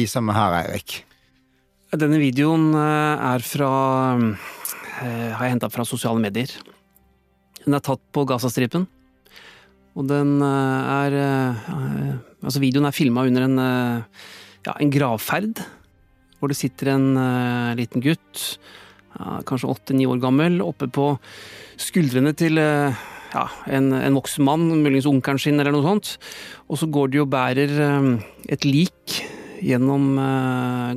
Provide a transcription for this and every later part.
viser meg her, Eirik? Denne videoen er fra Har jeg henta fra sosiale medier. Den er tatt på Gazastripen. Og den er Altså, videoen er filma under en, ja, en gravferd. Hvor det sitter en liten gutt, kanskje åtte-ni år gammel, oppe på skuldrene til ja, en, en, voksen mann, muligens onkelen sin eller noe sånt. Og så går de og bærer et lik gjennom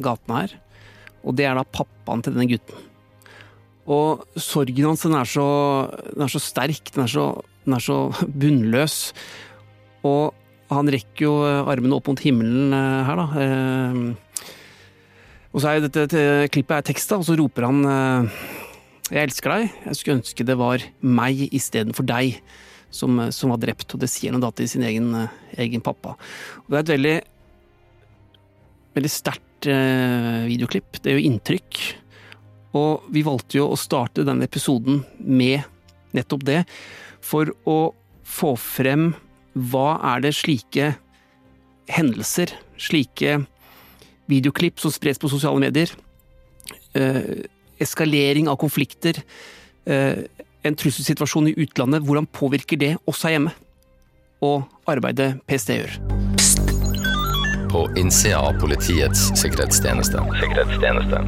gatene her. Og det er da pappaen til denne gutten. Og sorgen hans den er, så, den er så sterk, den er så, den er så bunnløs. Og han rekker jo armene opp mot himmelen her, da. Og så er jo dette klippet er da, og så roper han jeg elsker deg, jeg skulle ønske det var meg istedenfor deg som, som, var drept. Og det sier han da til sin egen, egen pappa. Og det er et veldig, veldig sterkt eh, videoklipp. Det gjør inntrykk. Og vi valgte jo å starte denne episoden med nettopp det, for å få frem hva er det slike hendelser, slike videoklipp som spres på sosiale medier, eh, eskalering av konflikter, en trusselsituasjon i utlandet, hvordan påvirker det oss her hjemme? Og arbeidet PST gjør. På innsida av Politiets sikkerhetstjeneste. sikkerhetstjeneste.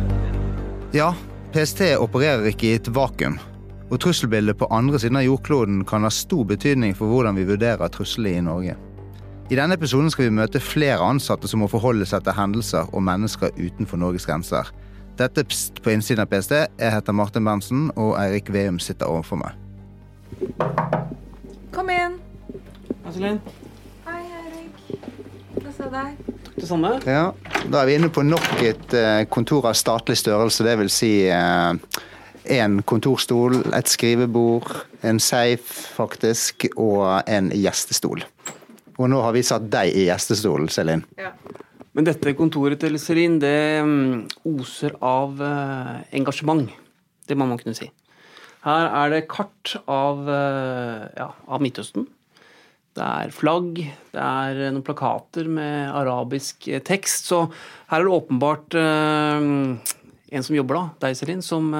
Ja, PST opererer ikke i et vakuum. Og trusselbildet på andre siden av jordkloden kan ha stor betydning for hvordan vi vurderer trusler i Norge. I denne episoden skal vi møte flere ansatte som må forholde seg til hendelser og mennesker utenfor Norges grenser. Dette er Pst på innsiden av PST. Jeg heter Martin Berntsen, og Eirik Veum sitter overfor meg. Kom inn. Iselin. Hei, Eirik. Deg. Det samme. Ja, Da er vi inne på nok et eh, kontor av statlig størrelse. Det vil si eh, en kontorstol, et skrivebord, en safe faktisk, og en gjestestol. Og nå har vi satt deg i gjestestolen, Selin. Ja. Men dette kontoret til Selin, det oser av engasjement. Det må man kunne si. Her er det kart av, ja, av Midtøsten. Det er flagg, det er noen plakater med arabisk tekst. Så her er det åpenbart en som jobber, da, deg Selin, som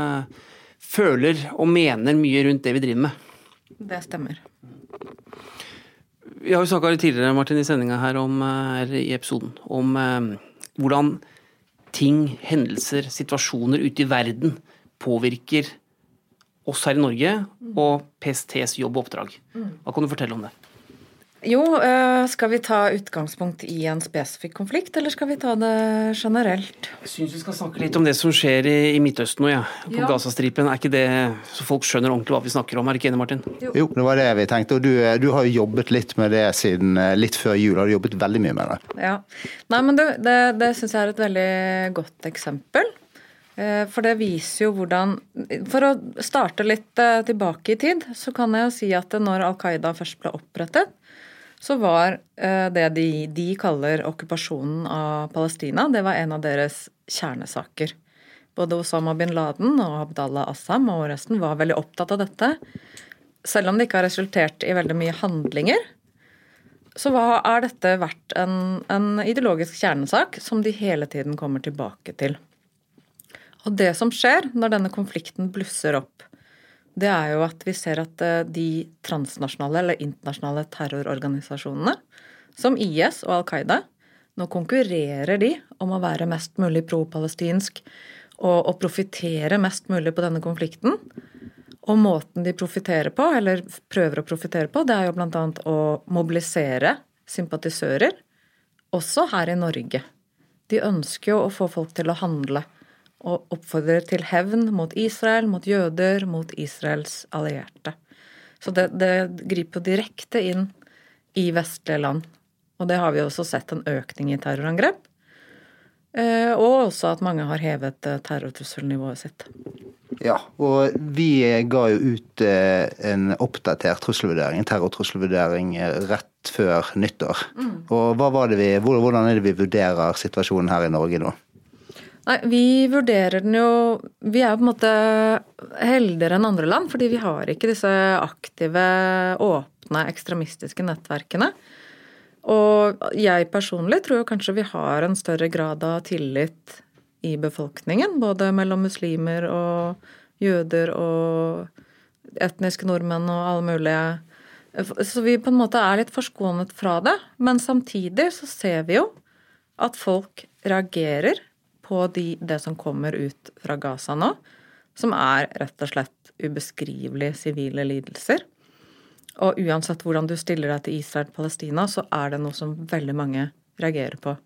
føler og mener mye rundt det vi driver med. Det stemmer. Vi har jo snakka tidligere Martin, i sendinga her om, eller i episoden om eh, hvordan ting, hendelser, situasjoner ute i verden påvirker oss her i Norge og PSTs jobb og oppdrag. Hva kan du fortelle om det? Jo, skal vi ta utgangspunkt i en spesifikk konflikt, eller skal vi ta det generelt? Jeg syns vi skal snakke litt om det som skjer i, i Midtøsten nå, ja. På ja. Gazastripen. Er ikke det så folk skjønner ordentlig hva vi snakker om? Er ikke enig, Martin? Jo. jo, det var det vi tenkte. Og du, du, har jo jobbet litt med det siden litt før jul. Har du jobbet veldig mye med det? Ja. Nei, men det, det, det syns jeg er et veldig godt eksempel. For det viser jo hvordan For å starte litt tilbake i tid, så kan jeg jo si at når Al Qaida først ble opprettet, så var eh, det de, de, kaller okkupasjonen av Palestina, det var en av deres kjernesaker. Både Osama bin Laden og Abdallah Assam og resten var veldig opptatt av dette. Selv om det ikke har resultert i veldig mye handlinger, så hva er dette vært en, en ideologisk kjernesak som de hele tiden kommer tilbake til. Og det som skjer når denne konflikten blusser opp, det er jo at vi ser at eh, de transnasjonale eller internasjonale terrororganisasjonene, som IS og Al Qaida, nå konkurrerer de om å være mest mulig pro-palestinsk og, å profitere mest mulig på denne konflikten. Og måten de profitterer på, eller prøver å profitere på, det er jo bl.a. å mobilisere sympatisører, også her i Norge. De ønsker jo å få folk til å handle og oppfordrer til hevn mot Israel, mot jøder, mot Israels allierte. Så det, det griper direkte inn i vestlige land. Og det har vi også sett en økning i terrorangrep. Eh, og også at mange har hevet eh, terrortrusselnivået sitt. Ja, og vi ga jo ut eh, en oppdatert trusselvurdering, en terrortrusselvurdering, rett før nyttår. Mm. Og hva var det vi, hvordan er det vi vurderer situasjonen her i Norge nå? Nei, Vi vurderer den jo Vi er jo på en måte heldigere enn andre land, fordi vi har ikke disse aktive, åpne ekstremistiske nettverkene. Og jeg personlig tror kanskje vi har en større grad av tillit i befolkningen, både mellom muslimer og jøder og etniske nordmenn og alle mulige. Så vi på en måte er litt forskånet fra det. Men samtidig så ser vi jo at folk reagerer på de, det som kommer ut fra Gaza nå, som er rett og slett ubeskrivelige sivile lidelser. Og uansett hvordan du stiller deg til Israel-Palestina, så er det noe som veldig mange reagerer på.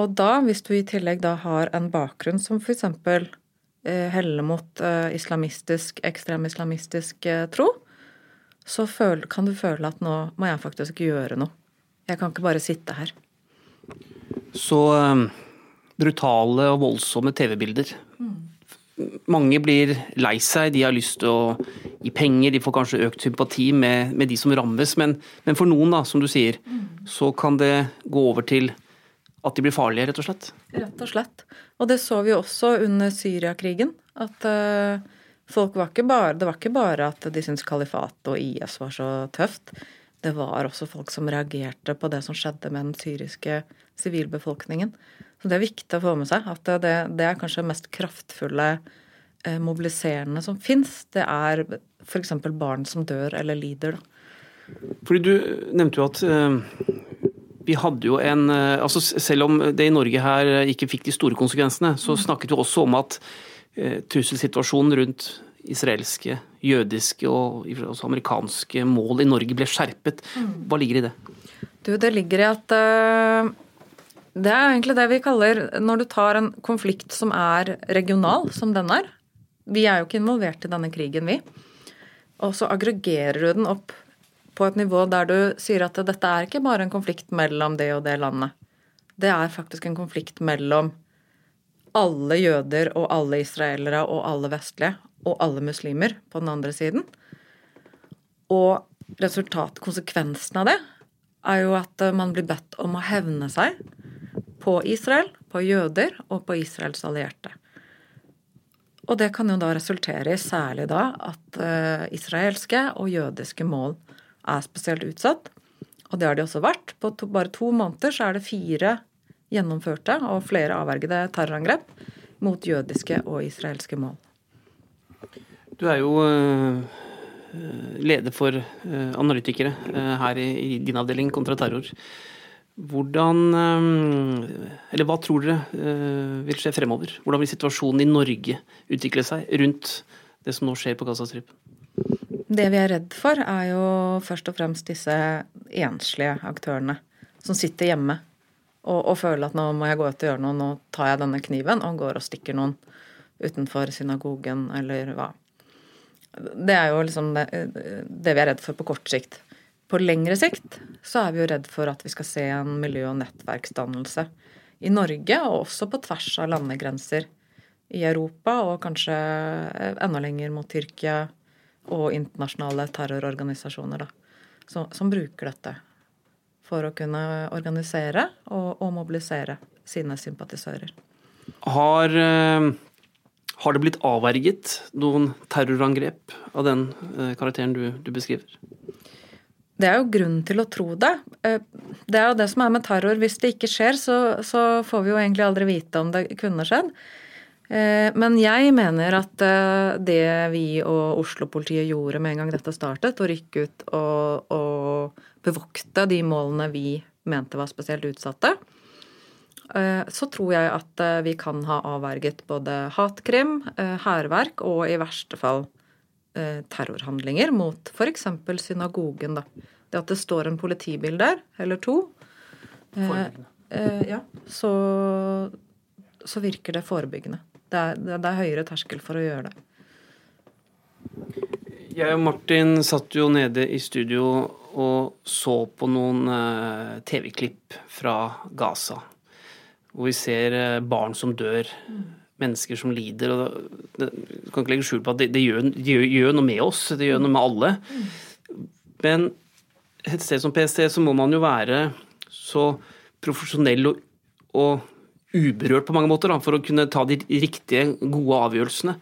Og da, hvis du i tillegg da har en bakgrunn som f.eks. Eh, heller mot eh, islamistisk, ekstrem-islamistisk eh, tro, så føl, kan du føle at nå må jeg faktisk gjøre noe. Jeg kan ikke bare sitte her. Så um, brutale og voldsomme TV-bilder. Mange blir lei seg, de har lyst til å gi penger, de får kanskje økt sympati med, med de som rammes. Men, men, for noen, da, som du sier, så kan det gå over til at de blir farlige, rett og slett? Rett og slett. Og det så vi også under Syriakrigen. At uh, folk var ikke bare Det var ikke bare at de syntes kalifat og IS var så tøft. Det var også folk som reagerte på det som skjedde med den syriske sivilbefolkningen. Så det er viktig å få med seg at det, det er kanskje det mest kraftfulle eh, mobiliserende som fins. Det er f.eks. barn som dør eller lider. Da. Fordi Du nevnte jo at eh, vi hadde jo en eh, altså Selv om det i Norge her ikke fikk de store konsekvensene, så snakket vi også om at trusselsituasjonen rundt israelske, jødiske og også amerikanske mål i Norge ble skjerpet. Mm. Hva ligger i det? Du, det ligger i at det er egentlig det vi kaller når du tar en konflikt som er regional, som den er. Vi er jo ikke involvert i denne krigen, vi. Og så aggregerer du den opp på et nivå der du sier at dette er ikke bare en konflikt mellom det og det landet. Det er faktisk en konflikt mellom alle jøder og alle israelere og alle vestlige og alle muslimer på den andre siden. Og resultat, konsekvensen av det, er jo at man blir bedt om å hevne seg på Israel, på jøder og på Israels allierte. Og det kan jo da resultere i særlig da at uh, israelske og jødiske mål er spesielt utsatt. Og det har de også vært. På to, bare to måneder så er det fire gjennomførte og flere avvergede terrorangrep mot jødiske og israelske mål. Du er jo uh, leder for uh, analytikere her i din avdeling kontra terror. Hvordan eh, Eller hva tror dere eh, vil skje fremover? Hvordan vil situasjonen i Norge utvikle seg rundt det som nå skjer på Gazastripen? Det vi er redd for, er jo først og fremst disse enslige aktørene som sitter hjemme og, og føler at nå må jeg gå ut og gjøre noe, nå tar jeg denne kniven og går og stikker noen utenfor synagogen eller hva. Det er jo liksom det, det vi er redd for på kort sikt. På lengre sikt så er vi jo redd for at vi skal se en miljø- og nettverksdannelse i Norge, og også på tvers av landegrenser i Europa, og kanskje enda lenger mot Tyrkia og internasjonale terrororganisasjoner, da, som, som bruker dette for å kunne organisere og, og mobilisere sine sympatisører. Har, eh, har, det blitt avverget noen terrorangrep av den eh, karakteren du, du beskriver? Det er jo grunn til å tro det. Eh, det er jo det som er med terror. Hvis det ikke skjer, så, så får vi jo egentlig aldri vite om det kunne skjedd. Eh, men jeg mener at eh, det vi og Oslo-politiet gjorde med en gang dette startet, å rykke ut og, og bevokte de målene vi mente var spesielt utsatte, så tror jeg at vi kan ha avverget både hatkrim, hærverk og i verste fall terrorhandlinger mot f.eks. synagogen. da. Det at det står en politibil der, eller to, eh, eh, ja, så, så, virker det forebyggende. Det er, det er, høyere terskel for å gjøre det. Jeg og Martin satt jo nede i studio og så på noen eh, TV-klipp fra Gaza. Hvor vi ser eh, barn som dør, mm. mennesker som lider. og kan ikke legge skjul på at det, det, gjør, det gjør, gjør, noe med oss, det gjør noe med alle. Men et sted som PST så må man jo være så profesjonell og, og uberørt på mange måter da, for å kunne ta de riktige, gode avgjørelsene.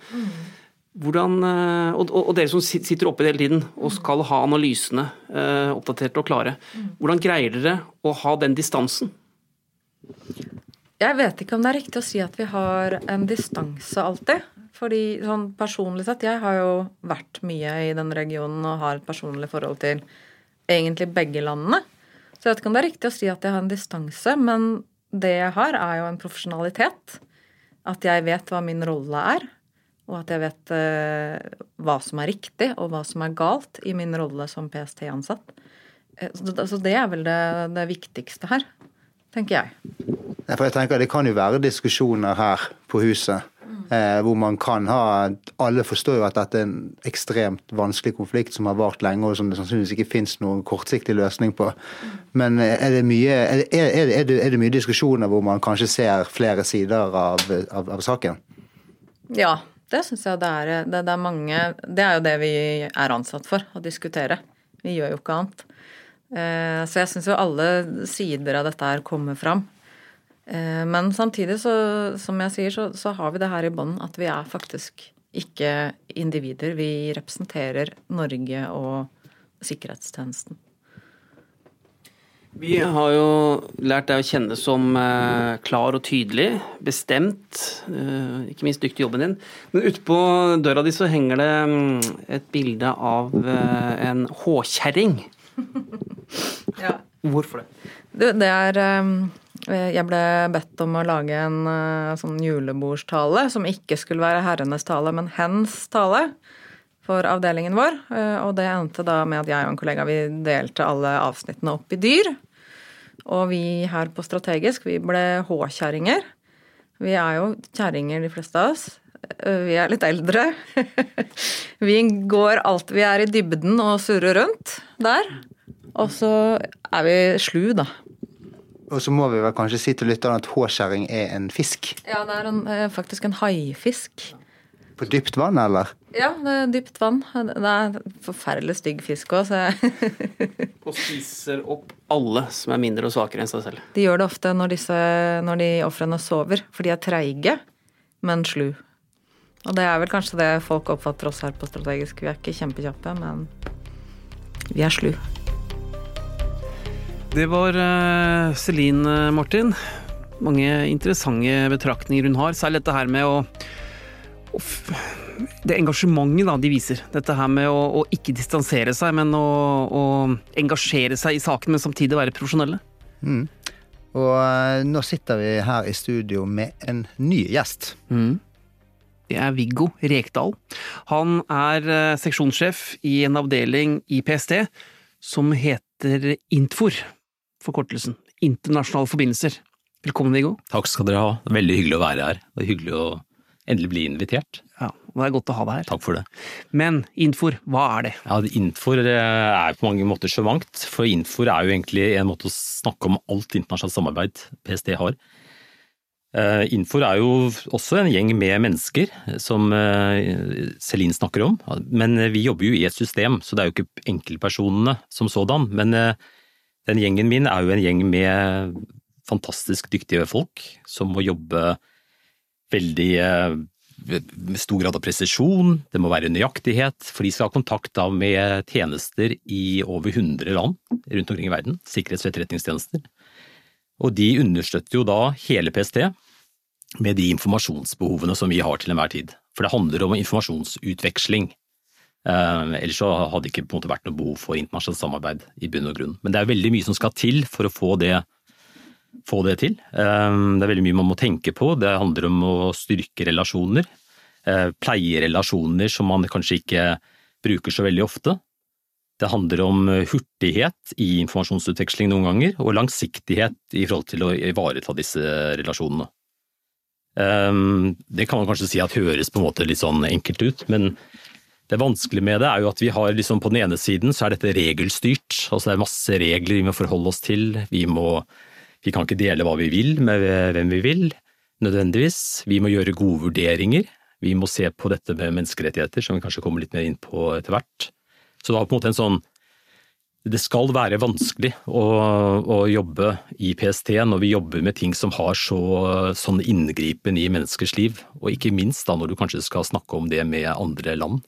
Hvordan, eh, og, og, dere som sitter oppe hele tiden og skal ha analysene eh, oppdaterte og klare. Hvordan greier dere å ha den distansen? Jeg vet ikke om det er riktig å si at vi har en distanse alltid. Fordi sånn personlig sett, jeg har jo vært mye i den regionen og har et personlig forhold til egentlig begge landene. Så jeg vet ikke om det er riktig å si at jeg har en distanse, men det jeg har, er jo en profesjonalitet. At jeg vet hva min rolle er, og at jeg vet uh, hva som er riktig, og hva som er galt i min rolle som PST-ansatt. Uh, så det er vel det, det, viktigste her, tenker jeg. Ja, for jeg tenker Det kan jo være diskusjoner her på huset Eh, hvor man kan ha Alle forstår jo at dette er en ekstremt vanskelig konflikt som har vart lenge, og som det sannsynligvis ikke finnes noen kortsiktig løsning på. Men eh, er det mye, er, er, er, det, er det mye diskusjoner hvor man kanskje ser flere sider av, av, av saken? Ja, det syns jeg det er. Det, det, er mange Det er jo det vi er ansatt for, å diskutere. Vi gjør jo ikke annet. Eh, så jeg syns jo alle sider av dette her kommer fram. Eh, men samtidig, så, som jeg sier, så, så har vi det her i bånn at vi er faktisk ikke individer. Vi representerer Norge og sikkerhetstjenesten. Vi har jo lært deg å kjenne som eh, klar og tydelig, bestemt, ikke minst dyktig jobben din. Men utpå døra di så henger det mm, et bilde av en håkjerring. Ja. Hvorfor det? det? Det er Eh, jeg ble bedt om å lage en uh, sånn julebordstale som ikke skulle være herrenes tale, men hens tale for avdelingen vår. Uh, og det endte da med at jeg og en kollega vi delte alle avsnittene opp i dyr. Og vi her på Strategisk, vi ble H-kjerringer. Vi er jo kjerringer, de fleste av oss. Vi er litt eldre. vi går alt Vi er i dybden og surrer rundt der. Og så er vi slu, da. Og så må vi vel kanskje si til lytterne at håskjæring er en fisk? Ja, det er en, eh, faktisk en haifisk. På dypt vann, eller? Ja, det er dypt vann. Det er en forferdelig stygg fisk òg, så Og spiser opp alle som er mindre og svakere enn seg selv. De gjør det ofte når, disse, når de ofrene sover, for de er treige, men slu. Og det er vel kanskje det folk oppfatter oss her på Strategisk. Vi er ikke kjempekjappe, men vi er slu. Det var uh, Celine eh, Martin. Mange interessante betraktninger hun har. Særlig dette her med å, å Det engasjementet da, de viser. Dette her med å, å ikke distansere seg, men å, å, engasjere seg i saken, men samtidig være profesjonelle. Mm. Og uh, nå sitter vi her i studio med en ny gjest. Mm. Det er Viggo Rekdal. Han er uh, seksjonssjef i en avdeling i PST som heter Intfor forkortelsen. Internasjonale forbindelser. Velkommen, Viggo. Takk skal dere ha. Veldig hyggelig å være her. Det er hyggelig å endelig bli invitert. Ja, Det er godt å ha deg her. Takk for det. Men Infor, hva er det? Ja, Infor eh, er på mange måter så mangt. For Infor er jo egentlig en måte å snakke om alt internasjonalt samarbeid PST har. Eh, Infor er jo også en gjeng med mennesker, som eh, Celine snakker om. Men vi jobber jo i et system, så det er jo ikke enkeltpersonene som sådan. Men den gjengen min er jo en gjeng med fantastisk dyktige folk som må jobbe veldig eh, med stor grad av presisjon, det må være nøyaktighet, for de skal ha kontakt da med tjenester i over 100 land rundt omkring i verden, sikkerhets- og etterretningstjenester. Og de understøtter jo da hele PST med de informasjonsbehovene som vi har til enhver tid. For det handler om informasjonsutveksling. Eh, ellers så hadde det ikke på en måte vært noe behov for internasjonalt samarbeid i bunn og grunn. Men det er veldig mye som skal til for å få det, få det til. Eh, det er veldig mye man må tenke på. Det handler om å styrke relasjoner. Eh, pleie som man kanskje ikke bruker så veldig ofte. Det handler om hurtighet i informasjonsutveksling noen ganger, og langsiktighet i forhold til å ivareta disse relasjonene. Det kan man kanskje si at høres på en måte litt sånn enkelt ut, men det vanskelige med det er jo at vi har liksom på den ene siden så er dette regelstyrt. Altså det er masse regler vi må forholde oss til. Vi, må, vi kan ikke dele hva vi vil med hvem vi vil, nødvendigvis. Vi må gjøre gode vurderinger. Vi må se på dette med menneskerettigheter, som vi kanskje kommer litt mer inn på etter hvert. Så det var på en måte en sånn det skal være vanskelig å, å, jobbe i PST når vi jobber med ting som har så, sånn inngripen i menneskers liv, og ikke minst da når du kanskje skal snakke om det med andre land.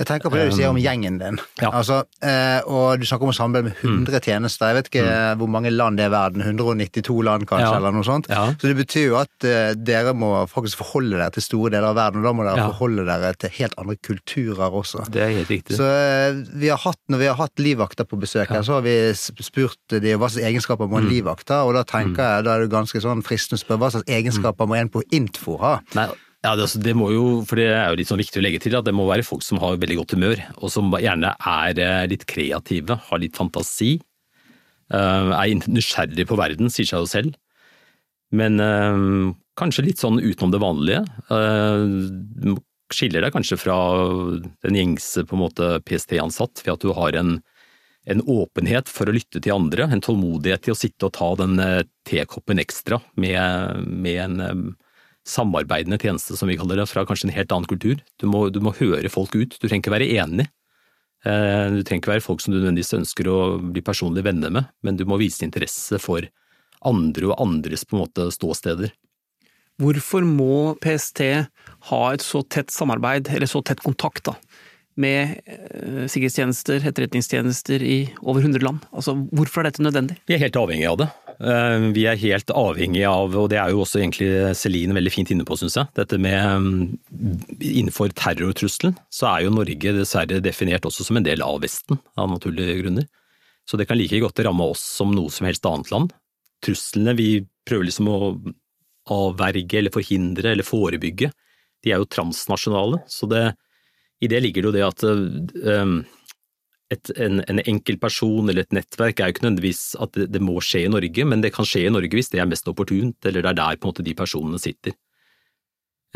Jeg tenker på det du sier om um, gjengen din. Ja. Altså, eh, og Du snakker om å samarbeide med 100 mm. tjenester. Jeg vet ikke mm. hvor mange land det er i verden. 192 land, kanskje, ja. eller noe sånt. Ja. Så det betyr jo at eh, dere må faktisk forholde dere til store deler av verden. Og da må dere forholde dere til helt andre kulturer også. Det er helt riktig. Så eh, vi har hatt, Når vi har hatt livvakter på besøk her, så har vi spurt de hva slags egenskaper må en livvakter, livvakt ha. Og da tenker mm. jeg, da er det ganske sånn fristende å spørre hva slags egenskaper må en på Intfo ha? Nei, ja, det, altså, det, må jo, for det er jo litt sånn viktig å legge til, at det må være folk som har veldig godt humør, og som gjerne er eh, litt kreative, har litt fantasi, eh, er nysgjerrig på verden, sier seg jo selv. Men øh, kanskje litt sånn utenom det vanlige. Skiller deg kanskje fra den gjengse på en måte PST-ansatt ved at du har en, en, åpenhet for å lytte til andre, en tålmodighet til å sitte og ta den tekoppen ekstra med, med en samarbeidende tjeneste, som vi kaller det, fra kanskje en helt annen kultur. Du må, du må høre folk ut, du trenger ikke være enig. Eh, du trenger ikke være folk som du nødvendigvis ønsker å bli personlig venner med, men du må vise interesse for andre og andres på en måte ståsteder. Hvorfor må PST ha et så tett samarbeid, eller så tett kontakt, da, med eh, sikkerhetstjenester, etterretningstjenester i over 100 land? Altså, hvorfor er dette nødvendig? Vi er helt avhengig av det. Eh, vi er helt avhengig av, og det er jo også egentlig Celine veldig fint inne på, syns jeg, dette med mm, Innenfor terrortrusselen så er jo Norge dessverre definert også som en del av Vesten, av naturlige grunner. Så det kan like godt ramme oss som noe som helst annet land. Truslene vi prøver liksom å avverge eller forhindre eller forebygge, de er jo transnasjonale. Så det, i det ligger det jo det at um, et, en, en enkeltperson eller et nettverk er jo ikke nødvendigvis at det, det, må skje i Norge, men det kan skje i Norge hvis det er mest opportunt, eller det er der på en måte de personene sitter.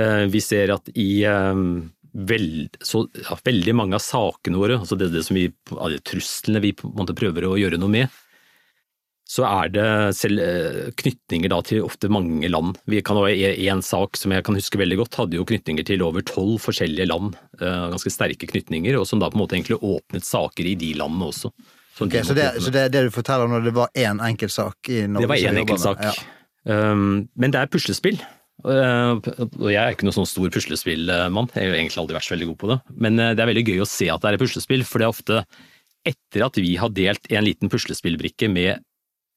Eh, vi ser at i eh, veld, så, ja, veldig mange av sakene våre, altså det, det som vi, truslene vi på en måte prøver å gjøre noe med, så er det selv eh, knytninger da til ofte mange land. Vi kan ha En sak som jeg kan huske veldig godt, hadde jo knytninger til over tolv forskjellige land. Eh, ganske sterke knytninger, og som da på en måte egentlig åpnet saker i de landene også. Okay, så, det, så det, det, du forteller nå, det var én enkeltsak i Norge? Det var én enkeltsak. Ja. Um, men det er puslespill. Uh, og jeg er ikke noen sånn stor puslespillmann, jeg har egentlig aldri vært så veldig god på det. Men uh, det er veldig gøy å se at det er et puslespill, for det er ofte etter at vi har delt en liten puslespillbrikke med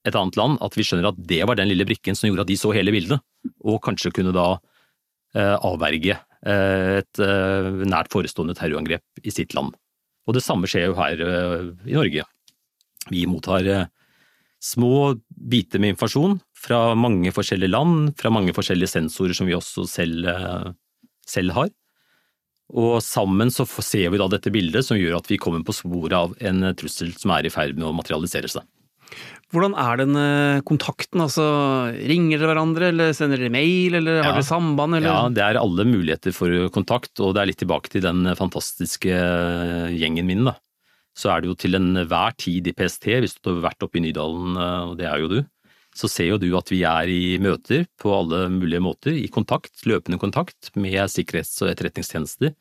et annet land, at vi skjønner at det var den lille brikken som gjorde at de så hele bildet, og kanskje kunne da eh, avverge eh, et eh, nært forestående terrorangrep i sitt land. Og det samme skjer jo her eh, i Norge. Vi mottar eh, små biter med informasjon fra mange forskjellige land, fra mange forskjellige sensorer som vi også selv, eh, selv har. Og sammen så ser vi da dette bildet som gjør at vi kommer på sporet av en trussel som er i ferd med å materialisere seg. Hvordan er den eh, kontakten? Altså, ringer dere hverandre, eller sender dere mail, eller har ja. dere samband? Eller? Ja, det er alle muligheter for kontakt, og det er litt tilbake til den fantastiske eh, gjengen min. da. Så er det jo til enhver tid i PST, hvis du har vært oppe i Nydalen, eh, og det er jo du, så ser jo du at vi er i møter på alle mulige måter, i kontakt, løpende kontakt med sikkerhets- og etterretningstjenester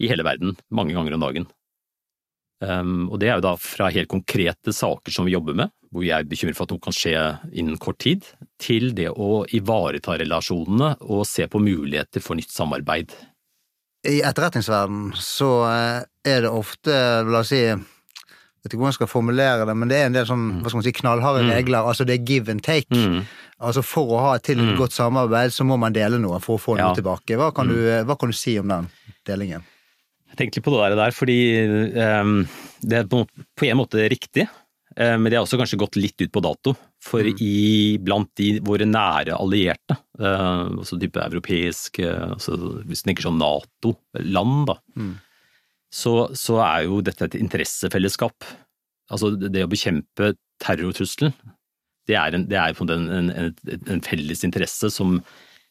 i hele verden, mange ganger om dagen. Um, og det er jo da fra helt konkrete saker som vi jobber med, hvor vi er bekymret for at noe kan skje innen kort tid, til det å ivareta relasjonene og se på muligheter for nytt samarbeid. I etterretningsverden så eh, er det ofte, la oss si jeg vet ikke hvordan jeg skal formulere det, men det er en del sånn, mm. hva skal man si, knallharde mm. regler. Altså det er give and take. Mm. Altså For å ha til et mm. godt samarbeid, så må man dele noe for å få noe tilbake. Hva kan, mm. du, hva kan, du, si om den delingen? Jeg tenkte på det der, fordi um, det er på, på en måte riktig. Eh, men det har også kanskje gått litt ut på dato. For mm. i, blant de, våre nære allierte, uh, altså type europeiske, altså hvis du tenker sånn Nato-land, da, mm. så, så, er jo dette et interessefellesskap. Altså det å bekjempe terrortrusselen, det er, en, det er en, en, en, felles interesse som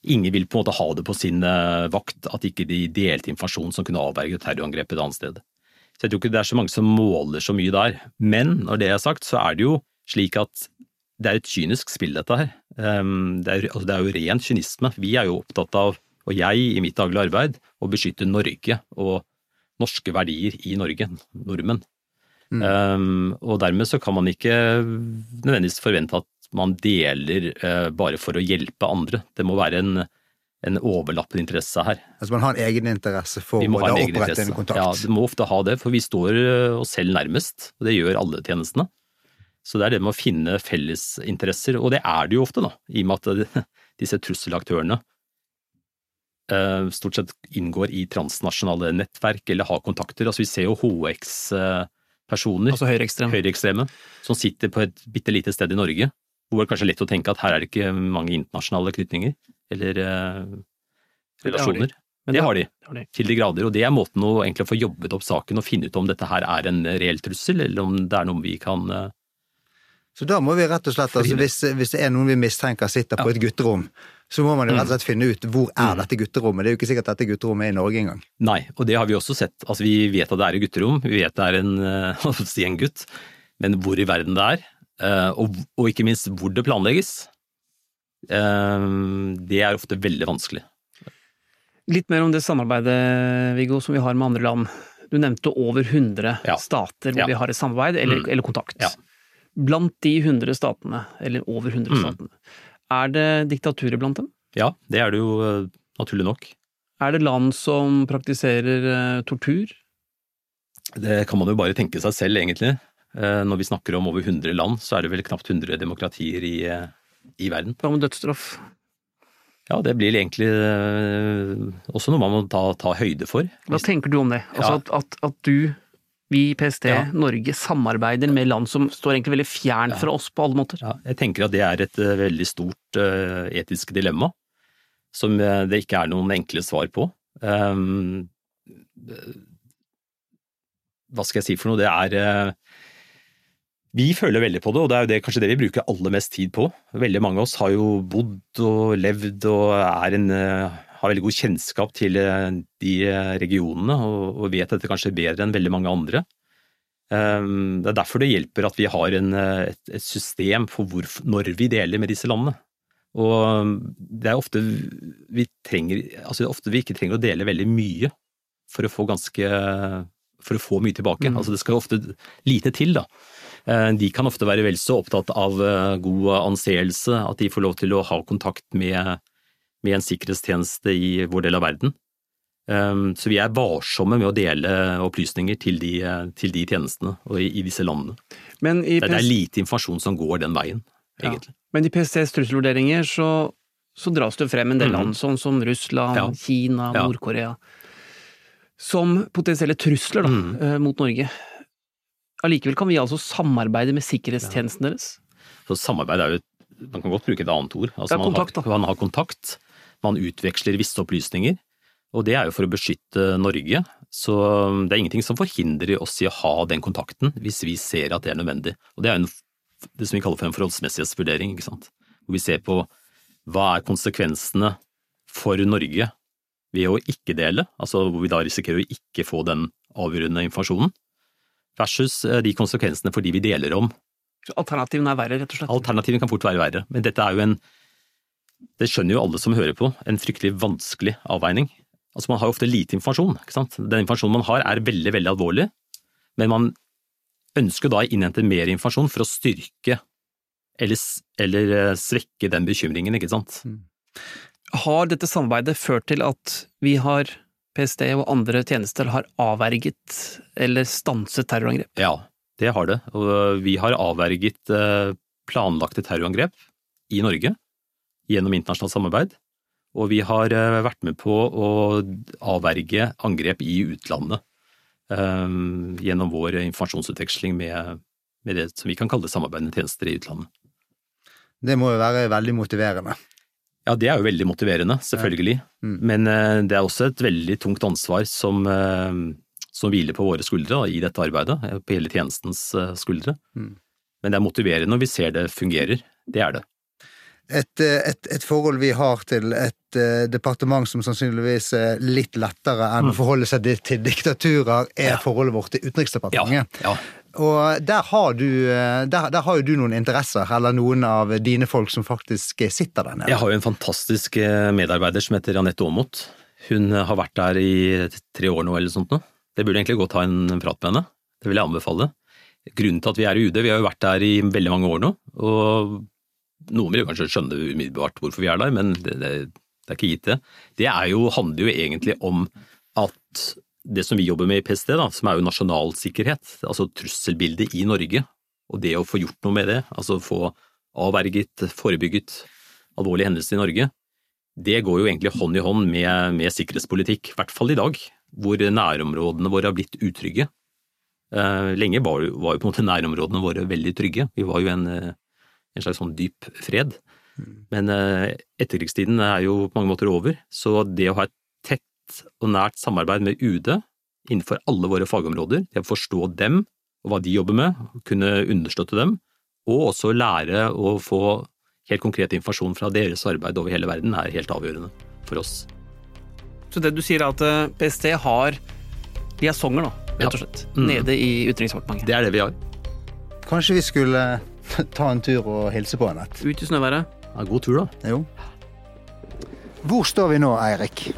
ingen vil på en måte ha det på sin eh, vakt, at ikke de delte informasjon som kunne avverge terrorangrepet et annet sted. Så jeg tror ikke det er så mange som måler så mye der. Men når det er sagt, så er det jo slik at det er et kynisk spill, dette her. Ehm, det er, altså det er jo ren kynisme. Vi er jo opptatt av, og jeg i mitt daglige arbeid, å beskytte Norge og norske verdier i Norge, nordmenn. Mm. Um, og dermed så kan man ikke nødvendigvis forvente at man deler uh, bare for å hjelpe andre. Det må være en, en overlappende interesse her. Altså man har en egeninteresse for å opprette en kontakt? Ja, du må ofte ha det, for vi står uh, oss selv nærmest. Og det gjør alle tjenestene. Så det er det med å finne fellesinteresser, og det er det jo ofte, da, i og med at disse trusselaktørene uh, stort sett inngår i transnasjonale nettverk eller har kontakter. Altså Vi ser jo HX personer, altså høyreekstreme. høyreekstreme, som sitter på et bitte lite sted i Norge, hvor det kanskje er lett å tenke at her er det ikke mange internasjonale knytninger eller eh, relasjoner. Men det, har de, det har de, til de grader, og det er måten å egentlig få jobbet opp saken og finne ut om dette her er en reell trussel, eller om det er noe vi kan eh, så da må vi rett og slett, altså, hvis, hvis, det er noen vi mistenker sitter på et gutterom, så må man jo rett og slett finne ut hvor er mm. dette gutterommet. Det er jo ikke sikkert dette gutterommet er i Norge engang. Nei, og det har vi også sett. Altså Vi vet at det er et gutterom, vi vet det er en, si en gutt, men hvor i verden det er, eh, og, og ikke minst hvor det planlegges, eh, det er ofte veldig vanskelig. Litt mer om det samarbeidet, Viggo, som vi har med andre land. Du nevnte over 100 ja. stater hvor ja. vi har et samarbeid eller, mm. eller kontakt. Ja. Blant de 100 statene, eller over 100 mm. statene, er det diktaturer blant dem? Ja, det er det jo eh, naturlig nok. Er det land som praktiserer tortur? Det kan man jo bare tenke seg selv, egentlig. Uh, når vi snakker om over 100 land, så er det vel knapt 100 demokratier i, uh, i verden. Hva med dødsstraff? Ja, det blir egentlig også noe man må ta, ta høyde for. Hva tenker du om det? Altså ja. at, at, at du vi i PST ja. Norge samarbeider med land som står egentlig veldig fjernt ja. fra oss på alle måter. Ja, jeg tenker at det er et veldig stort etisk dilemma, som det ikke er noen enkle svar på. Um, hva skal jeg si for noe? Det er Vi føler veldig på det, og det er jo det, kanskje det vi bruker aller mest tid på. Veldig mange av oss har jo bodd og levd og er en har veldig god kjennskap til eh, de eh, regionene og vet dette kanskje bedre enn veldig mange andre. Ehm, det er derfor det hjelper at vi har en, eh, et, et, system for hvor, når vi deler med disse landene. Og det er ofte vi, trenger, altså ofte vi ikke trenger å dele veldig mye for å få ganske for å få mye tilbake. Mm. Altså det skal ofte lite til, da. De kan ofte være vel så opptatt av god anseelse, at de får lov til å ha kontakt med med en sikkerhetstjeneste i vår del av verden. Ehm, så vi er varsomme med å dele opplysninger til de, til de tjenestene og i, i, disse landene. det, er lite informasjon som går den veien, egentlig. Ja. Men i PSTs trusselvurderinger så, så, dras det frem en del mm. land, sånn som Russland, ja. Kina, ja. Nord-Korea, som potensielle trusler da, mm. Eh, mot Norge. Allikevel kan vi altså samarbeide med sikkerhetstjenesten deres? Så samarbeid er jo man kan godt bruke et annet ord. Altså, man, kontakt, har, man har kontakt man utveksler visse opplysninger. Og det er jo for å beskytte Norge, så det er ingenting som forhindrer oss i å ha den kontakten hvis vi ser at det er nødvendig. Og det er en, det som vi kaller for en forholdsmessighetsvurdering, ikke sant. Hvor vi ser på hva er konsekvensene for Norge ved å ikke dele, altså hvor vi da risikerer å ikke få den avgjørende informasjonen, versus eh, de konsekvensene for de vi deler om. Alternativene er verre, rett og slett? Alternativene kan fort være verre, men dette er jo en det skjønner jo alle som hører på, en fryktelig vanskelig avveining. Altså Man har jo ofte lite informasjon. ikke sant? Den informasjonen man har er veldig, veldig alvorlig, men man ønsker da å innhente mer informasjon for å styrke eller, eller eh, svekke den bekymringen, ikke sant. Mm. Har dette samarbeidet ført til at vi har PST og andre tjenester har avverget eller stanset terrorangrep? Ja, det har det. Og vi har avverget eh, planlagte terrorangrep i Norge gjennom internasjonalt samarbeid. Og vi har eh, vært med på å avverge angrep i utlandet um, gjennom vår informasjonsutveksling med, med, det som vi kan kalle samarbeidende tjenester i utlandet. Det må jo være veldig motiverende? Ja, det er jo veldig motiverende, selvfølgelig. Mm. Men uh, det er også et veldig tungt ansvar som, uh, som hviler på våre skuldre da, i dette arbeidet, på hele tjenestens skuldre. Mm. Men det er motiverende når vi ser det fungerer. Det er det et, eh, et, et, forhold vi har til et uh, departement som sannsynligvis er litt lettere enn mm. å forholde seg til diktaturer, er ja. forholdet vårt til Utenriksdepartementet. Ja. Ja. Og der har, du, eh, der, der har jo du noen interesser, eller noen av dine folk som faktisk sitter der nede. Jeg har jo en fantastisk medarbeider som heter Anette Aamodt. Hun har vært der i tre år nå eller sånt nå. Det burde egentlig gå ha en prat med henne. Det vil jeg anbefale. grunnen til at vi er i UD. Vi har jo vært der i veldig mange år nå. og Noen vil kanskje skjønne umiddelbart hvorfor vi er der, men det, det, det er ikke gitt, det. Det jo, handler jo egentlig om at det som vi jobber med i PST, da, som er jo nasjonalsikkerhet, altså trusselbildet i Norge, og det å få gjort noe med det, altså få avverget, forebygget alvorlige hendelser i Norge, det går jo egentlig hånd i hånd med, med sikkerhetspolitikk, i hvert fall i dag, hvor nærområdene våre har blitt utrygge. Eh, lenge var, var, jo på en måte nærområdene våre veldig trygge. Vi var jo en, en slags sånn dyp fred. Mm. Men eh, etterkrigstiden er jo på mange måter over, så det å ha et tett og nært samarbeid med UD innenfor alle våre fagområder, det å forstå dem og hva de jobber med, kunne understøtte dem, og også lære å få helt konkret informasjon fra deres arbeid over hele verden, er helt avgjørende for oss. Så det du sier er at PST har liaisonger, da? rett og slett. Mm. Nede i Utenriksdepartementet. Det er det vi har. Kanskje vi skulle ta en tur og hilse på Anette? Ut i snøværet. Ja, god tur, da. Jo. Hvor står vi nå, Eirik?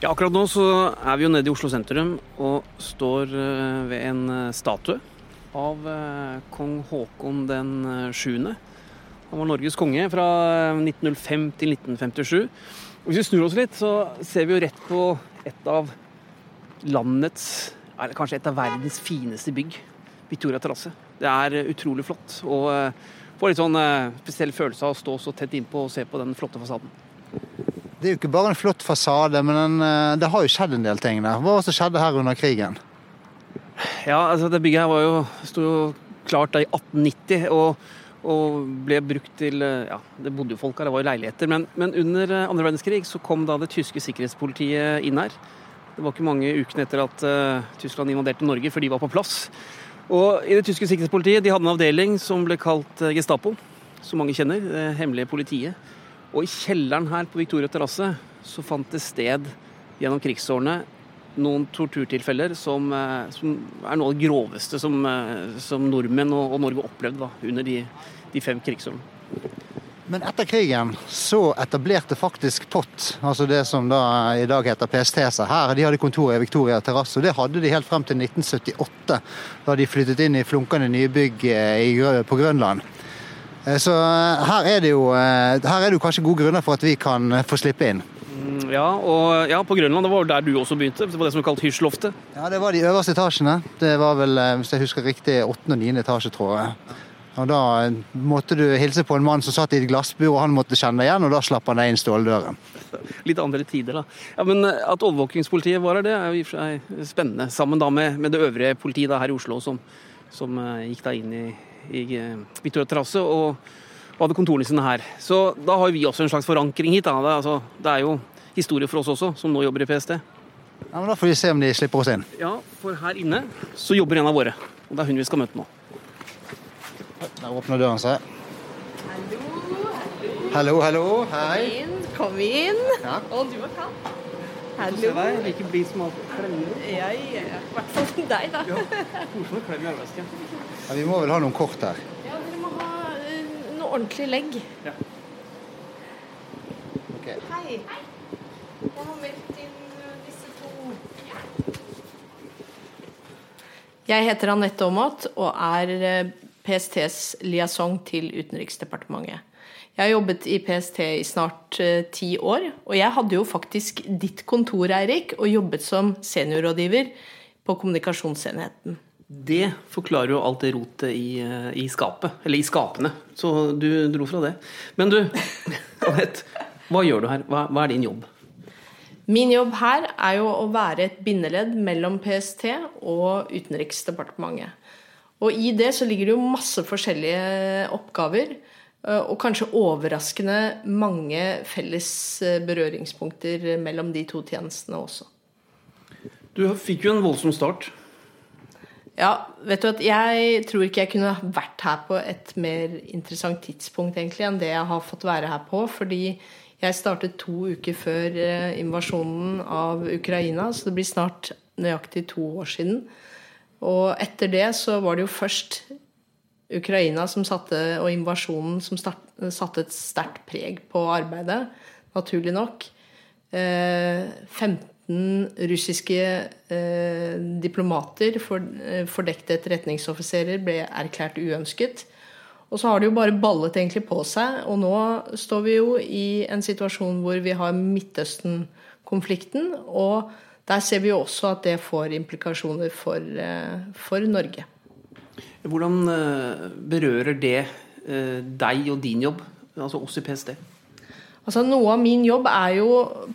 Ja, akkurat nå så er vi jo nede i Oslo sentrum og står eh, ved en eh, statue av eh, kong Haakon den 7. Han var Norges konge fra 1905 til 1957. Og hvis vi snur oss litt, så ser vi jo rett på et av landets eller kanskje et av verdens fineste bygg. Victoria terrasse. Det er utrolig flott. Og får litt sånn spesiell følelse av å stå så tett innpå og se på den flotte fasaden. Det er jo ikke bare en flott fasade, men den, det har jo skjedd en del ting der. Hva var det som skjedde her under krigen? Ja, altså det bygget her var jo, sto klart da i 1890. og og ble brukt til ja, Det bodde jo folk her, det var jo leiligheter. Men, men under andre verdenskrig så kom da det tyske sikkerhetspolitiet inn her. Det var ikke mange ukene etter at uh, Tyskland invaderte Norge, før de var på plass. Og i det tyske sikkerhetspolitiet de hadde en avdeling som ble kalt Gestapo, som mange kjenner. Det hemmelige politiet. Og i kjelleren her på Victoria terrasse så fant det sted gjennom krigsårene noen torturtilfeller som, uh, som er noe av det groveste som, som nordmenn og, og, Norge opplevde under de, de fem krigsårene. Men etter krigen så etablerte faktisk POT, altså det som da i dag heter PST, seg her. De hadde kontor i Victoria terrasse, og det hadde de helt frem til 1978. Da de flyttet inn i flunkende nybygg eh, på Grønland. Eh, så eh, her er, det jo, her er det jo kanskje gode grunner for at vi kan få slippe inn. Mm, ja, og ja, på Grønland, det var der du også begynte? Det var det som var kalt Hysjloftet? Ja, det var de øverste etasjene. Det var vel, hvis jeg husker riktig, åttende og niende etasje, tror jeg. Og Da måtte du hilse på en mann som satt i et glassbur, og han måtte kjenne deg igjen, og da slapp han deg inn ståldøren. Litt andre tider, da. Ja, men At overvåkingspolitiet var her, det er jo i og for seg spennende. Sammen da med, med det øvrige politiet da, her i Oslo, som, som gikk da inn i, i uh, Victoria terrasse og, og, hadde kontorene sine her. Så da har vi også en slags forankring hit. Da. Det, altså, det er jo historie for oss også, som nå jobber i PST. Ja, men Da får vi se om de slipper oss inn. Ja, for her inne så jobber en av våre. Og det er hun vi skal møte nå. Der åpner døren seg. Hallo, hallo. Hallo, hallo. Hei. Kom inn. Kom inn. Ja. Og du er kald. Hallo. Se deg, like blid som alltid. Klemmer. Ja, ja. I hvert fall deg, da. Ja. Koselig klem i arbeidstida. Ja, vi må vel ha noen kort her. Ja, dere må ha uh, noe ordentlig legg. Ja. Okay. Hei. Hei. Jeg har meldt inn uh, disse to. Jeg heter Anette Aamodt og er uh, PSTs liaison til Utenriksdepartementet. Jeg har jobbet i PST i snart uh, ti år, og jeg hadde jo faktisk ditt kontor, Eirik, og jobbet som seniorrådgiver på kommunikasjonsenheten. Det forklarer jo alt det rotet i, eh, i, skapet, eller i skapene. Så du dro fra det. Men du, Anette, hva gjør du her? Hva, hva er din jobb? Min jobb her er jo å være et bindeledd mellom PST og Utenriksdepartementet. Og i det så ligger det jo masse forskjellige oppgaver. Eh, og kanskje overraskende mange felles eh, berøringspunkter mellom de to tjenestene også. Du fikk jo en voldsom start. Ja, vet du at jeg tror ikke jeg kunne vært her på et mer interessant tidspunkt egentlig enn det jeg har fått være her på. Fordi jeg startet to uker før eh, invasjonen av Ukraina, så det blir snart nøyaktig to år siden. Og etter det så var det jo først Ukraina som satte, og invasjonen som start, satte et sterkt preg på arbeidet, naturlig nok. Eh, 15 15 russiske eh, diplomater, for, eh, fordekte etterretningsoffiserer, ble erklært uønsket. Og så har det jo bare ballet egentlig på seg. Og nå står vi jo i en situasjon hvor vi har Midtøsten-konflikten. Og der ser vi jo også at det får implikasjoner for, eh, for Norge. Hvordan eh, berører det eh, deg og din jobb, altså oss i PST? Altså Noe av min jobb er jo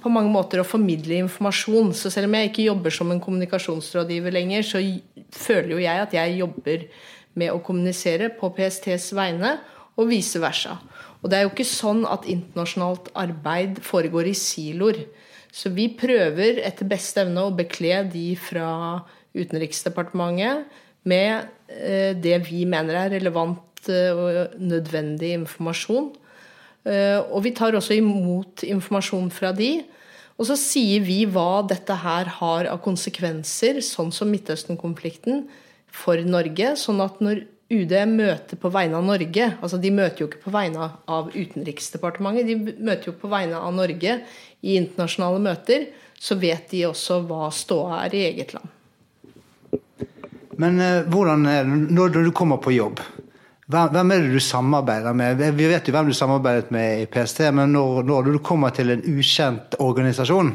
på mange måter å formidle informasjon. Så selv om jeg ikke jobber som en kommunikasjonsrådgiver lenger, så føler jo jeg at jeg jobber med å kommunisere på PSTs vegne, og vice versa. Og det er jo ikke sånn at internasjonalt arbeid foregår i siloer. Så vi prøver etter beste evne å bekle de fra Utenriksdepartementet med eh, det vi mener er relevant eh, og nødvendig informasjon. Eh, og vi tar også imot informasjon fra de. Og så sier vi hva dette her har av konsekvenser, sånn som Midtøsten-konflikten, for Norge. Sånn at når UD møter på vegne av Norge altså De møter jo ikke på vegne av Utenriksdepartementet, de møter jo på vegne av Norge i internasjonale møter. Så vet de også hva ståa er i eget land. Men eh, hvordan er det når du kommer på jobb? Hvem er det du samarbeider med? Vi vet jo hvem du samarbeidet med i PST, men når, når du kommer til en ukjent organisasjon,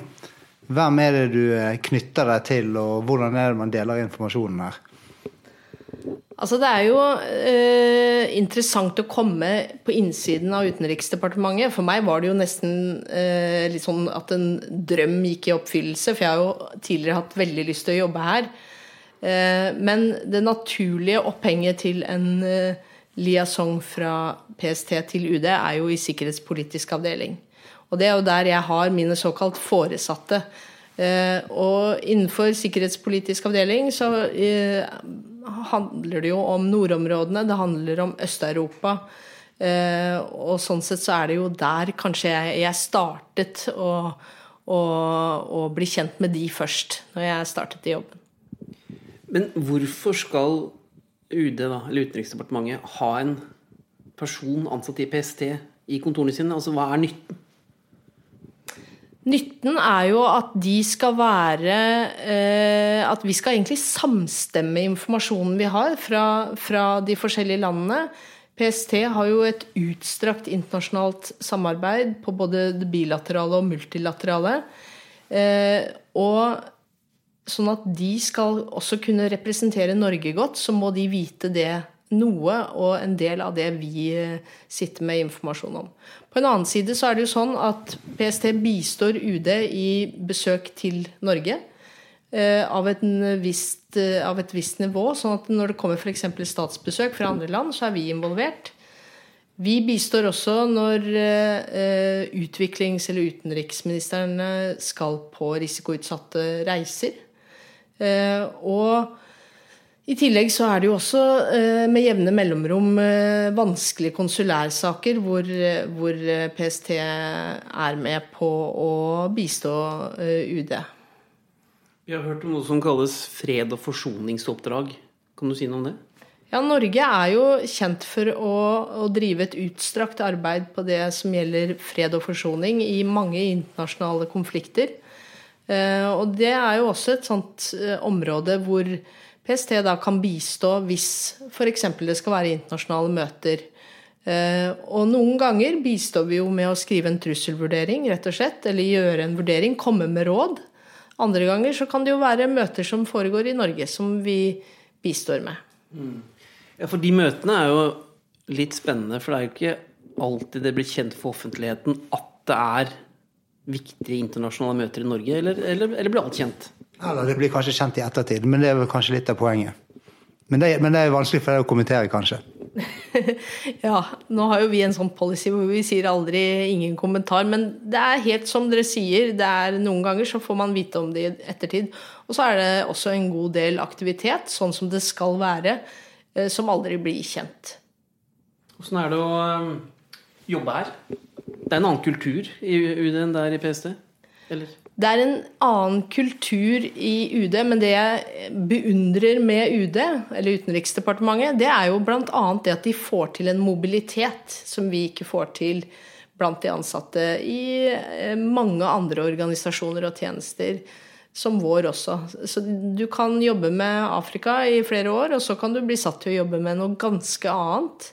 hvem er det du eh, knytter deg til, og hvordan er det man deler informasjonen her? Altså Det er jo eh, interessant å komme på innsiden av Utenriksdepartementet. For meg var det jo nesten eh, litt sånn at en drøm gikk i oppfyllelse. For jeg har jo tidligere hatt veldig lyst til å jobbe her. Eh, men det naturlige opphenget til en eh, liaison fra PST til UD er jo i sikkerhetspolitisk avdeling. Og det er jo der jeg har mine såkalt foresatte. Eh, og innenfor sikkerhetspolitisk avdeling så eh, handler det jo om nordområdene, det handler om Øst-Europa. Eh, og sånn sett så er det jo der kanskje jeg, startet å, å, å, bli kjent med de først, når jeg startet i jobben. Men hvorfor skal UD, da, eller Utenriksdepartementet, ha en person ansatt i PST i kontorene sine? Altså, hva er nytten? Nytten er jo at de skal være eh, At vi skal egentlig samstemme informasjonen vi har fra, fra, de forskjellige landene. PST har jo et utstrakt internasjonalt samarbeid på både det bilaterale og multilaterale. Eh, og sånn at de skal også kunne representere Norge godt, så må de vite det noe og en del av det vi eh, sitter med informasjon om. På en annen side så er det jo sånn at PST bistår UD i besøk til Norge av, av, visst, eh, av, et visst nivå. sånn at når det kommer f.eks. statsbesøk fra andre land, så er vi involvert. Vi bistår også når eh, utviklings- eller utenriksministrene skal på risikoutsatte reiser. Eh, og i tillegg så er det jo også eh, med jevne mellomrom eh, vanskelige konsulærsaker hvor, hvor, PST er med på å bistå UD. Vi har hørt om noe som kalles fred- og forsoningsoppdrag. Kan du si noe om det? Ja, Norge er jo kjent for å, å, drive et utstrakt arbeid på det som gjelder fred og forsoning i mange internasjonale konflikter. Og det er jo også et sånt område hvor PST da kan bistå hvis f.eks. det skal være internasjonale møter. Eh, og noen ganger bistår vi jo med å skrive en trusselvurdering, rett og slett. Eller gjøre en vurdering, komme med råd. Andre ganger så kan det jo være møter som foregår i Norge, som vi bistår med. Mm. Ja, for de møtene er jo litt spennende, for det er jo ikke alltid det blir kjent for offentligheten at det er viktige internasjonale møter i Norge, eller, eller, eller blir alt kjent? Eller det blir kanskje kjent i ettertid, men det er vel kanskje litt av poenget. Men det, men det er vanskelig for deg å kommentere, kanskje? ja, nå har jo vi en sånn policy hvor vi sier aldri ingen kommentar. Men det er helt som dere sier, det er noen ganger så får man vite om det i ettertid. Og så er det også en god del aktivitet, sånn som det skal være, eh, som aldri blir kjent. Åssen er det å eh, jobbe her? Det er en annen kultur i UD enn det er i PST? Eller? Det er en annen kultur i UD, men det jeg beundrer med UD, eller Utenriksdepartementet, det er jo bl.a. det at de får til en mobilitet som vi ikke får til blant de ansatte i eh, mange andre organisasjoner og tjenester. som vår også. Så du kan jobbe med Afrika i flere år, og så kan du bli satt til å jobbe med noe ganske annet.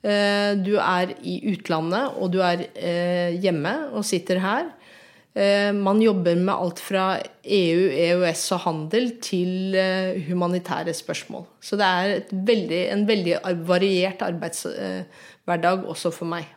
Eh, du er i utlandet, og du er eh, hjemme og sitter her. Eh, man jobber med alt fra EU, EØS og handel til humanitære spørsmål. Så det er veldig, en veldig variert arbeidshverdag også for meg.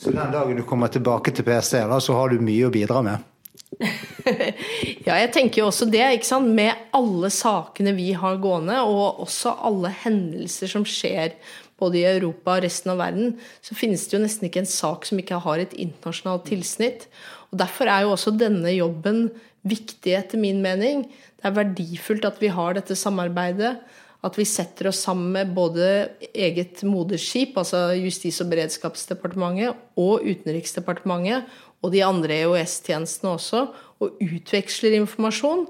Så den dagen du kommer tilbake til PST, da, så har du mye å bidra med? ja, jeg tenker jo også det. ikke sant? Med alle sakene vi har gående, og også alle hendelser som skjer både i Europa og resten av verden, så finnes det jo nesten ikke en sak som ikke har et internasjonalt tilsnitt. Og Derfor er jo også denne jobben viktig, etter min mening. Det er verdifullt at vi har dette samarbeidet. At vi setter oss sammen med både eget moderskip, altså Justis- og beredskapsdepartementet, og Utenriksdepartementet, og de andre EOS-tjenestene også, og utveksler informasjon.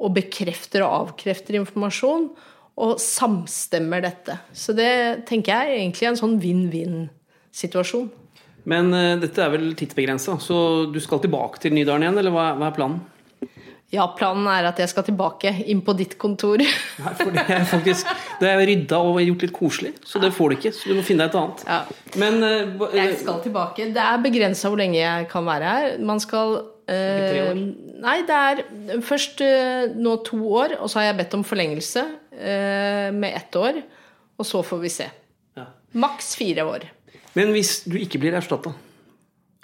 Og bekrefter og avkrefter informasjon og samstemmer dette. Så det tenker jeg er egentlig en sånn vinn-vinn-situasjon. Men uh, dette er vel tidsbegrensa, så du skal tilbake til Nydalen igjen, eller hva, hva, er planen? Ja, planen er at jeg skal tilbake, inn på ditt kontor. Nei, for det er faktisk Det er rydda og gjort litt koselig, så det får du ikke. Så du må finne deg et annet. Ja. Men uh, Jeg skal tilbake. Det er begrensa hvor lenge jeg kan være her. Man skal Uh, nei, det er først uh, nå to år, og så har jeg bedt om forlengelse med ett år. Og så får vi se. Ja. Maks fire år. Men hvis du ikke blir erstatta,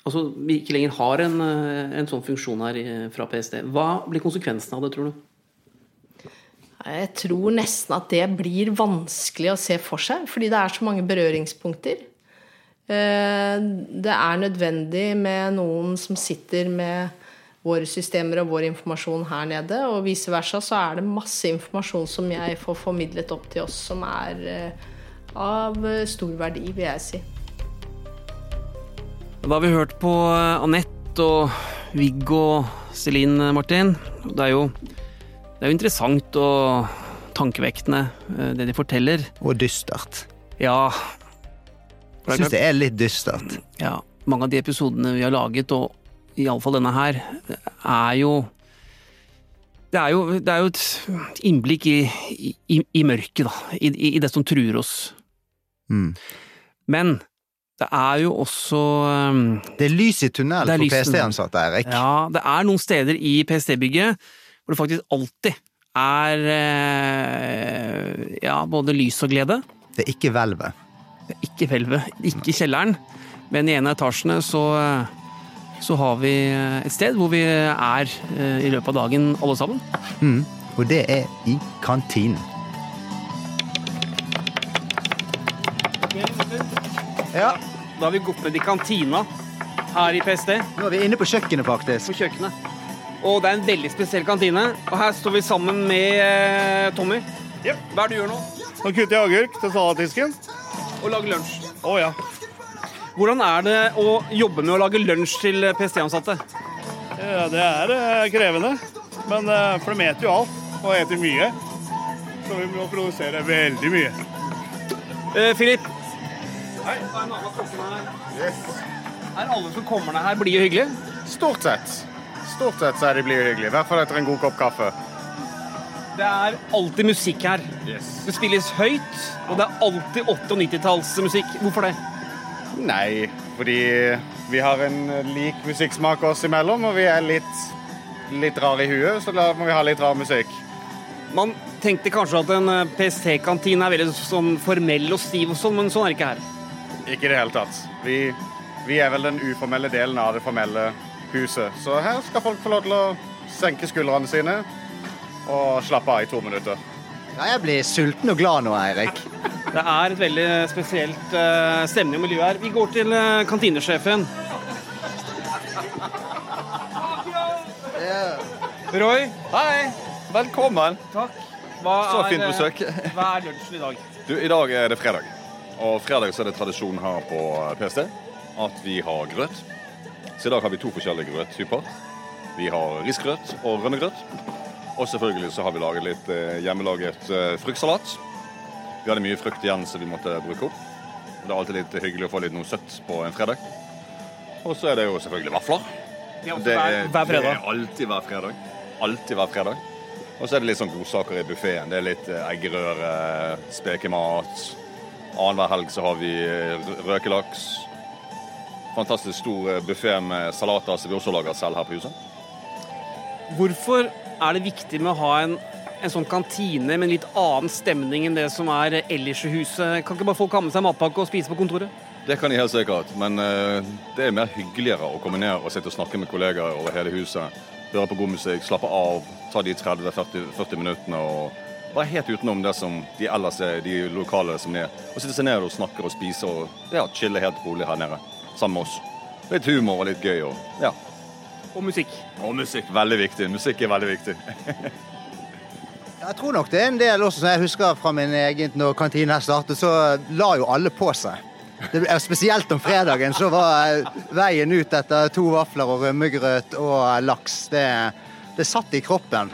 altså vi ikke lenger har en, en sånn funksjon her fra PST, hva blir konsekvensen av det, tror du? Jeg tror nesten at det blir vanskelig å se for seg, fordi det er så mange berøringspunkter. Eh, det er nødvendig med noen som sitter med våre systemer og vår informasjon her nede, og vice versa så er det masse informasjon som jeg får formidlet opp til oss, som er eh, av stor verdi, vil jeg si. Da har vi hørt på eh, Anette og Viggo og Celine, Martin. Det er jo, det er jo interessant og tankevektende, det de forteller. Og dystert. Ja, jeg syns det er litt dystert. Ja. Mange av de episodene vi har laget, og iallfall denne her, er jo det er, jo, det er jo et innblikk i, i, i mørket, da. I, I, det som truer oss. Mm. Men det er jo også um, Det er lys i tunnel for PST-ansatte, Eirik. Ja, det er noen steder i PST-bygget hvor det faktisk alltid er uh, ja, både lys og glede. Det er ikke hvelvet. Ikke hvelvet, ikke kjelleren, men i en av etasjene så, så har vi et sted hvor vi er eh, i løpet av dagen alle sammen. Mm, og det er i kantinen. Ja. Da har vi gått ned i kantina her i PST. Nå er vi inne på kjøkkenet, faktisk. På kjøkkenet. Og det er en veldig spesiell kantine. Og her står vi sammen med eh, Tommy. Yep. Hva er det du gjør nå? Nå kutter jeg agurk til salatdisken og lage lunsj. Å oh, ja. Hvordan er det å jobbe med å lage lunsj til PST-ansatte? Ja, det er uh, krevende. Men uh, for de eter jo alt, og eter mye. Så vi må produsere veldig mye. Uh, Filip. Hei. Er. Yes. Er alle som kommer ned her, blide og hyggelige? Stort sett. Stort sett så er de blide og hyggelige. I hvert fall etter en god kopp kaffe. Det er alltid musikk her. Yes. Det spilles høyt, og det er alltid 80- og 90-tallsmusikk. Hvorfor det? Nei, fordi vi har en lik musikksmak oss imellom, og vi er litt, litt rare i huet, så da må vi ha litt rar musikk. Man tenkte kanskje at en eh, PST-kantine er veldig sånn formell og stiv og sånn, men sånn er det ikke her. Ikke i det hele tatt. Vi, vi er vel den uformelle delen av det formelle huset, så her skal folk få lov til å senke skuldrene sine og slappe av i to minutter. Ja, jeg blir sulten og glad nå, Eirik. Det er et veldig spesielt uh, stemning og miljø her. Vi går til uh, kantinesjefen. Roy. Hei. Velkommen. Takk. Hva Så er, fint besøk. Hva er lunsjen i dag? Du, I dag er det fredag. Og fredag så er det tradisjon her på PST at vi har grøt. Så i dag har vi to forskjellige grøttyper. Vi har risgrøt og rønnegrøt. Og selvfølgelig så har vi laget litt eh, hjemmelaget eh, fruktsalat. Vi hadde mye frukt igjen som vi måtte bruke opp. Det er alltid litt hyggelig å få litt noe søtt på en fredag. Og så er det jo selvfølgelig vafler. Ja, Det er, hver det er alltid hver fredag. alltid hver fredag. Og så er det litt sånn godsaker i buffeen. Det er litt eh, eggerøre, spekemat. Annenhver helg så har vi røkelaks. Fantastisk stor buffé med salater som vi også lager selv her på huset. Hvorfor er det viktig med å ha en, en sånn kantine med en litt annen stemning enn det som er ellers i huset? Kan ikke bare folk ha med seg matpakke og spise på kontoret? Det kan de helt sikkert, men eh, det er mer hyggeligere å komme ned og sitte og snakke med kollegaer over hele huset. Høre på god musikk, slappe av, ta de 30-40 40 minuttene og være helt utenom det som de ellers er, de lokale som er. Og sitte seg ned og snakke og spise og ja, chille helt rolig her nede sammen med oss. Litt humor og litt gøy og ja. Og musikk. Og musikk. Veldig viktig. Musikk er veldig viktig. Jeg tror nok det er en del også, som jeg husker fra min egen når kantinen her startet, så la jo alle på seg. Det, spesielt om fredagen så var veien ut etter to vafler og rømmegrøt og laks. Det, det satt i kroppen.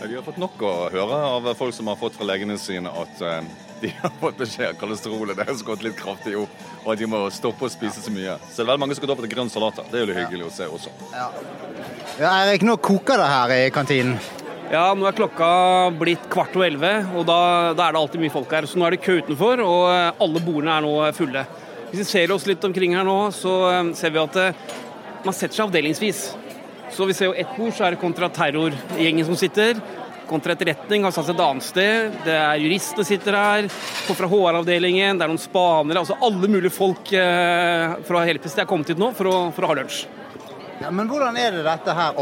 Vi har fått nok å høre av folk som har fått fra legene sine at eh, de har fått beskjed om kolesterolet deres gått litt kraftig opp, og at de må stoppe å spise så mye. Så det er veldig mange som går over til grønn salat. Det er jo hyggelig å se også. Ja. ja, Erik, nå koker det her i kantinen. Ja, nå er klokka blitt kvart over elleve, og da, da, er det alltid mye folk her. Så nå er det kø utenfor, og eh, alle bordene er nå fulle. Hvis vi ser oss litt omkring her nå, så eh, ser vi at eh, man setter seg avdelingsvis. Så vi ser jo ett bord, så er det kontraterrorgjengen som sitter. Kontraetterretning har satt seg et annet sted. Det er juristene sitter her. Folk fra HR-avdelingen, det er noen spanere. Altså alle mulige folk fra hele PST er kommet hit nå for å, for å ha lunsj. Ja, men hvordan er det dette her?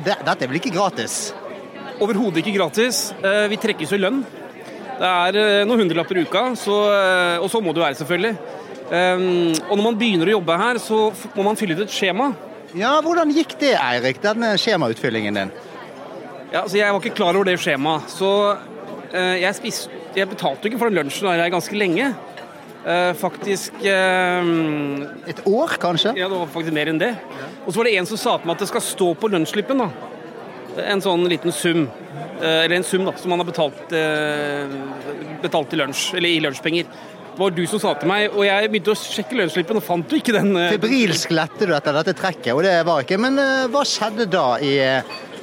Dette er vel ikke gratis? Overhodet ikke gratis. Eh, vi trekkes jo lønn. Det er eh, noen hundrelapper i uka, så, eh, og så må det være, selvfølgelig. Og når man begynner å jobbe her, så må man fylle ut et skjema. Ja, Hvordan gikk det, Eirik, denne skjemautfyllingen din? Ja, altså Jeg var ikke klar over det skjemaet. Så jeg, spiste, jeg betalte ikke for den lunsjen jeg ganske lenge. Faktisk Et år, kanskje? Ja, det var faktisk mer enn det. Og så var det en som sa til meg at det skal stå på lønnsslippen. da en sånn liten sum, eh, eller en sum da, som man har betalt, eh, betalt i lunsj, eller i lunsjpenger. Det var du som sa til meg, og jeg begynte å sjekke lønnsslippen og fant jo ikke den. Eh, Febrilsk lette du etter dette trekket, og det var ikke. Men hva skjedde da i,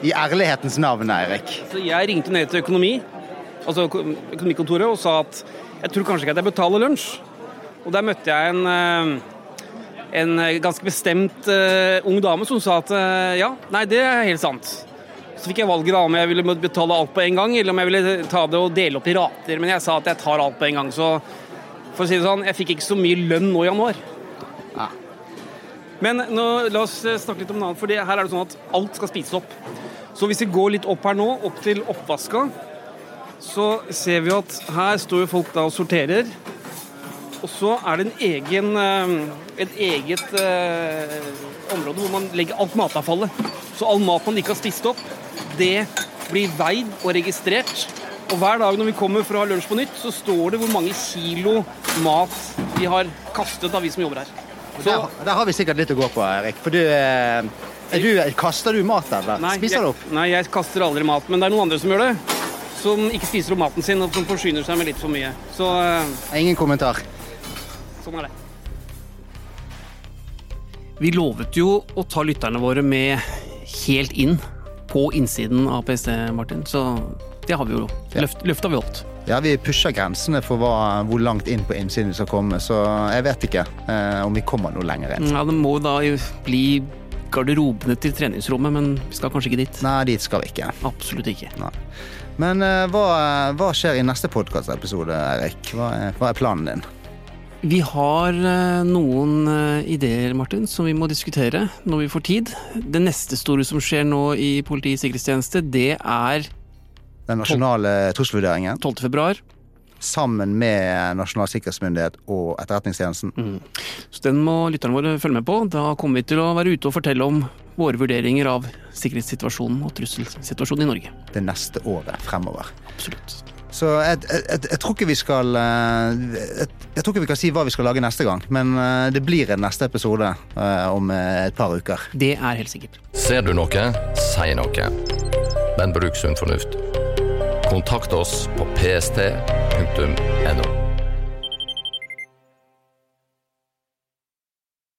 i ærlighetens navn, Eirik? Jeg ringte ned til økonomi, altså økonomikontoret, og sa at jeg tror kanskje ikke at jeg betaler lunsj. Og der møtte jeg en en ganske bestemt uh, ung dame som sa at uh, ja, nei, det er helt sant. Så fikk jeg valget om jeg ville betale alt på en gang, eller om jeg ville ta det og dele opp i rater. Men jeg sa at jeg tar alt på en gang. Så for å si det sånn, jeg fikk ikke så mye lønn nå i januar. Men nå, la oss snakke litt om noe annet, for her er det sånn at alt skal spises opp. Så hvis vi går litt opp her nå, opp til oppvaska, så ser vi at her står jo folk da og sorterer. Og så er det en egen, eh, et eget eh, område hvor man legger alt matavfallet. Så all mat man ikke har spist opp, det blir veid og registrert. Og hver dag når vi kommer for å ha lunsj på nytt, så står det hvor mange kilo mat vi har kastet av vi som jobber her. Så, der, der, har vi sikkert litt å gå på, Erik. For du, er du Kaster du mat der? nei, spiser du opp? Nei, jeg kaster aldri mat. Men det er noen andre som gjør det. Som ikke spiser opp maten sin og som forsyner seg med litt for mye. Så uh, Ingen kommentar. Sånn er det. Vi lovet jo å ta lytterne våre med helt inn på innsiden av PST, Martin. Så det har vi jo løft, løfta vi holdt. Ja, vi pusher grensene for hva, hvor langt inn på innsiden vi skal komme, så jeg vet ikke eh, om vi kommer noe lenger inn. Ja, Det må da bli garderobene til treningsrommet, men vi skal kanskje ikke dit? Nei, dit skal vi ikke. Absolutt ikke. Nei. Men eh, hva, hva, skjer i neste podkastepisode, Erik? Hva er, hva er planen din? Vi har eh, noen eh, ideer, Martin, som vi må diskutere når vi får tid. Det neste store som skjer nå i Politiets sikkerhetstjeneste, det er Den nasjonale trusselvurderingen? 12. februar. Sammen med Nasjonal sikkerhetsmyndighet og Etterretningstjenesten. Mm. Så Den må lytterne våre følge med på. Da kommer vi til å være ute og fortelle om våre vurderinger av sikkerhetssituasjonen og trusselsituasjonen i Norge. Det neste året fremover. Absolutt. Så jeg, jeg, jeg, tror ikke vi skal eh, jeg, tror ikke vi kan si hva vi skal lage neste gang, men eh, det blir en neste episode eh, om et par uker. Det er helt sikkert. Ser du noe, si noe. Men bruk sunn fornuft. Kontakt oss på pst.no.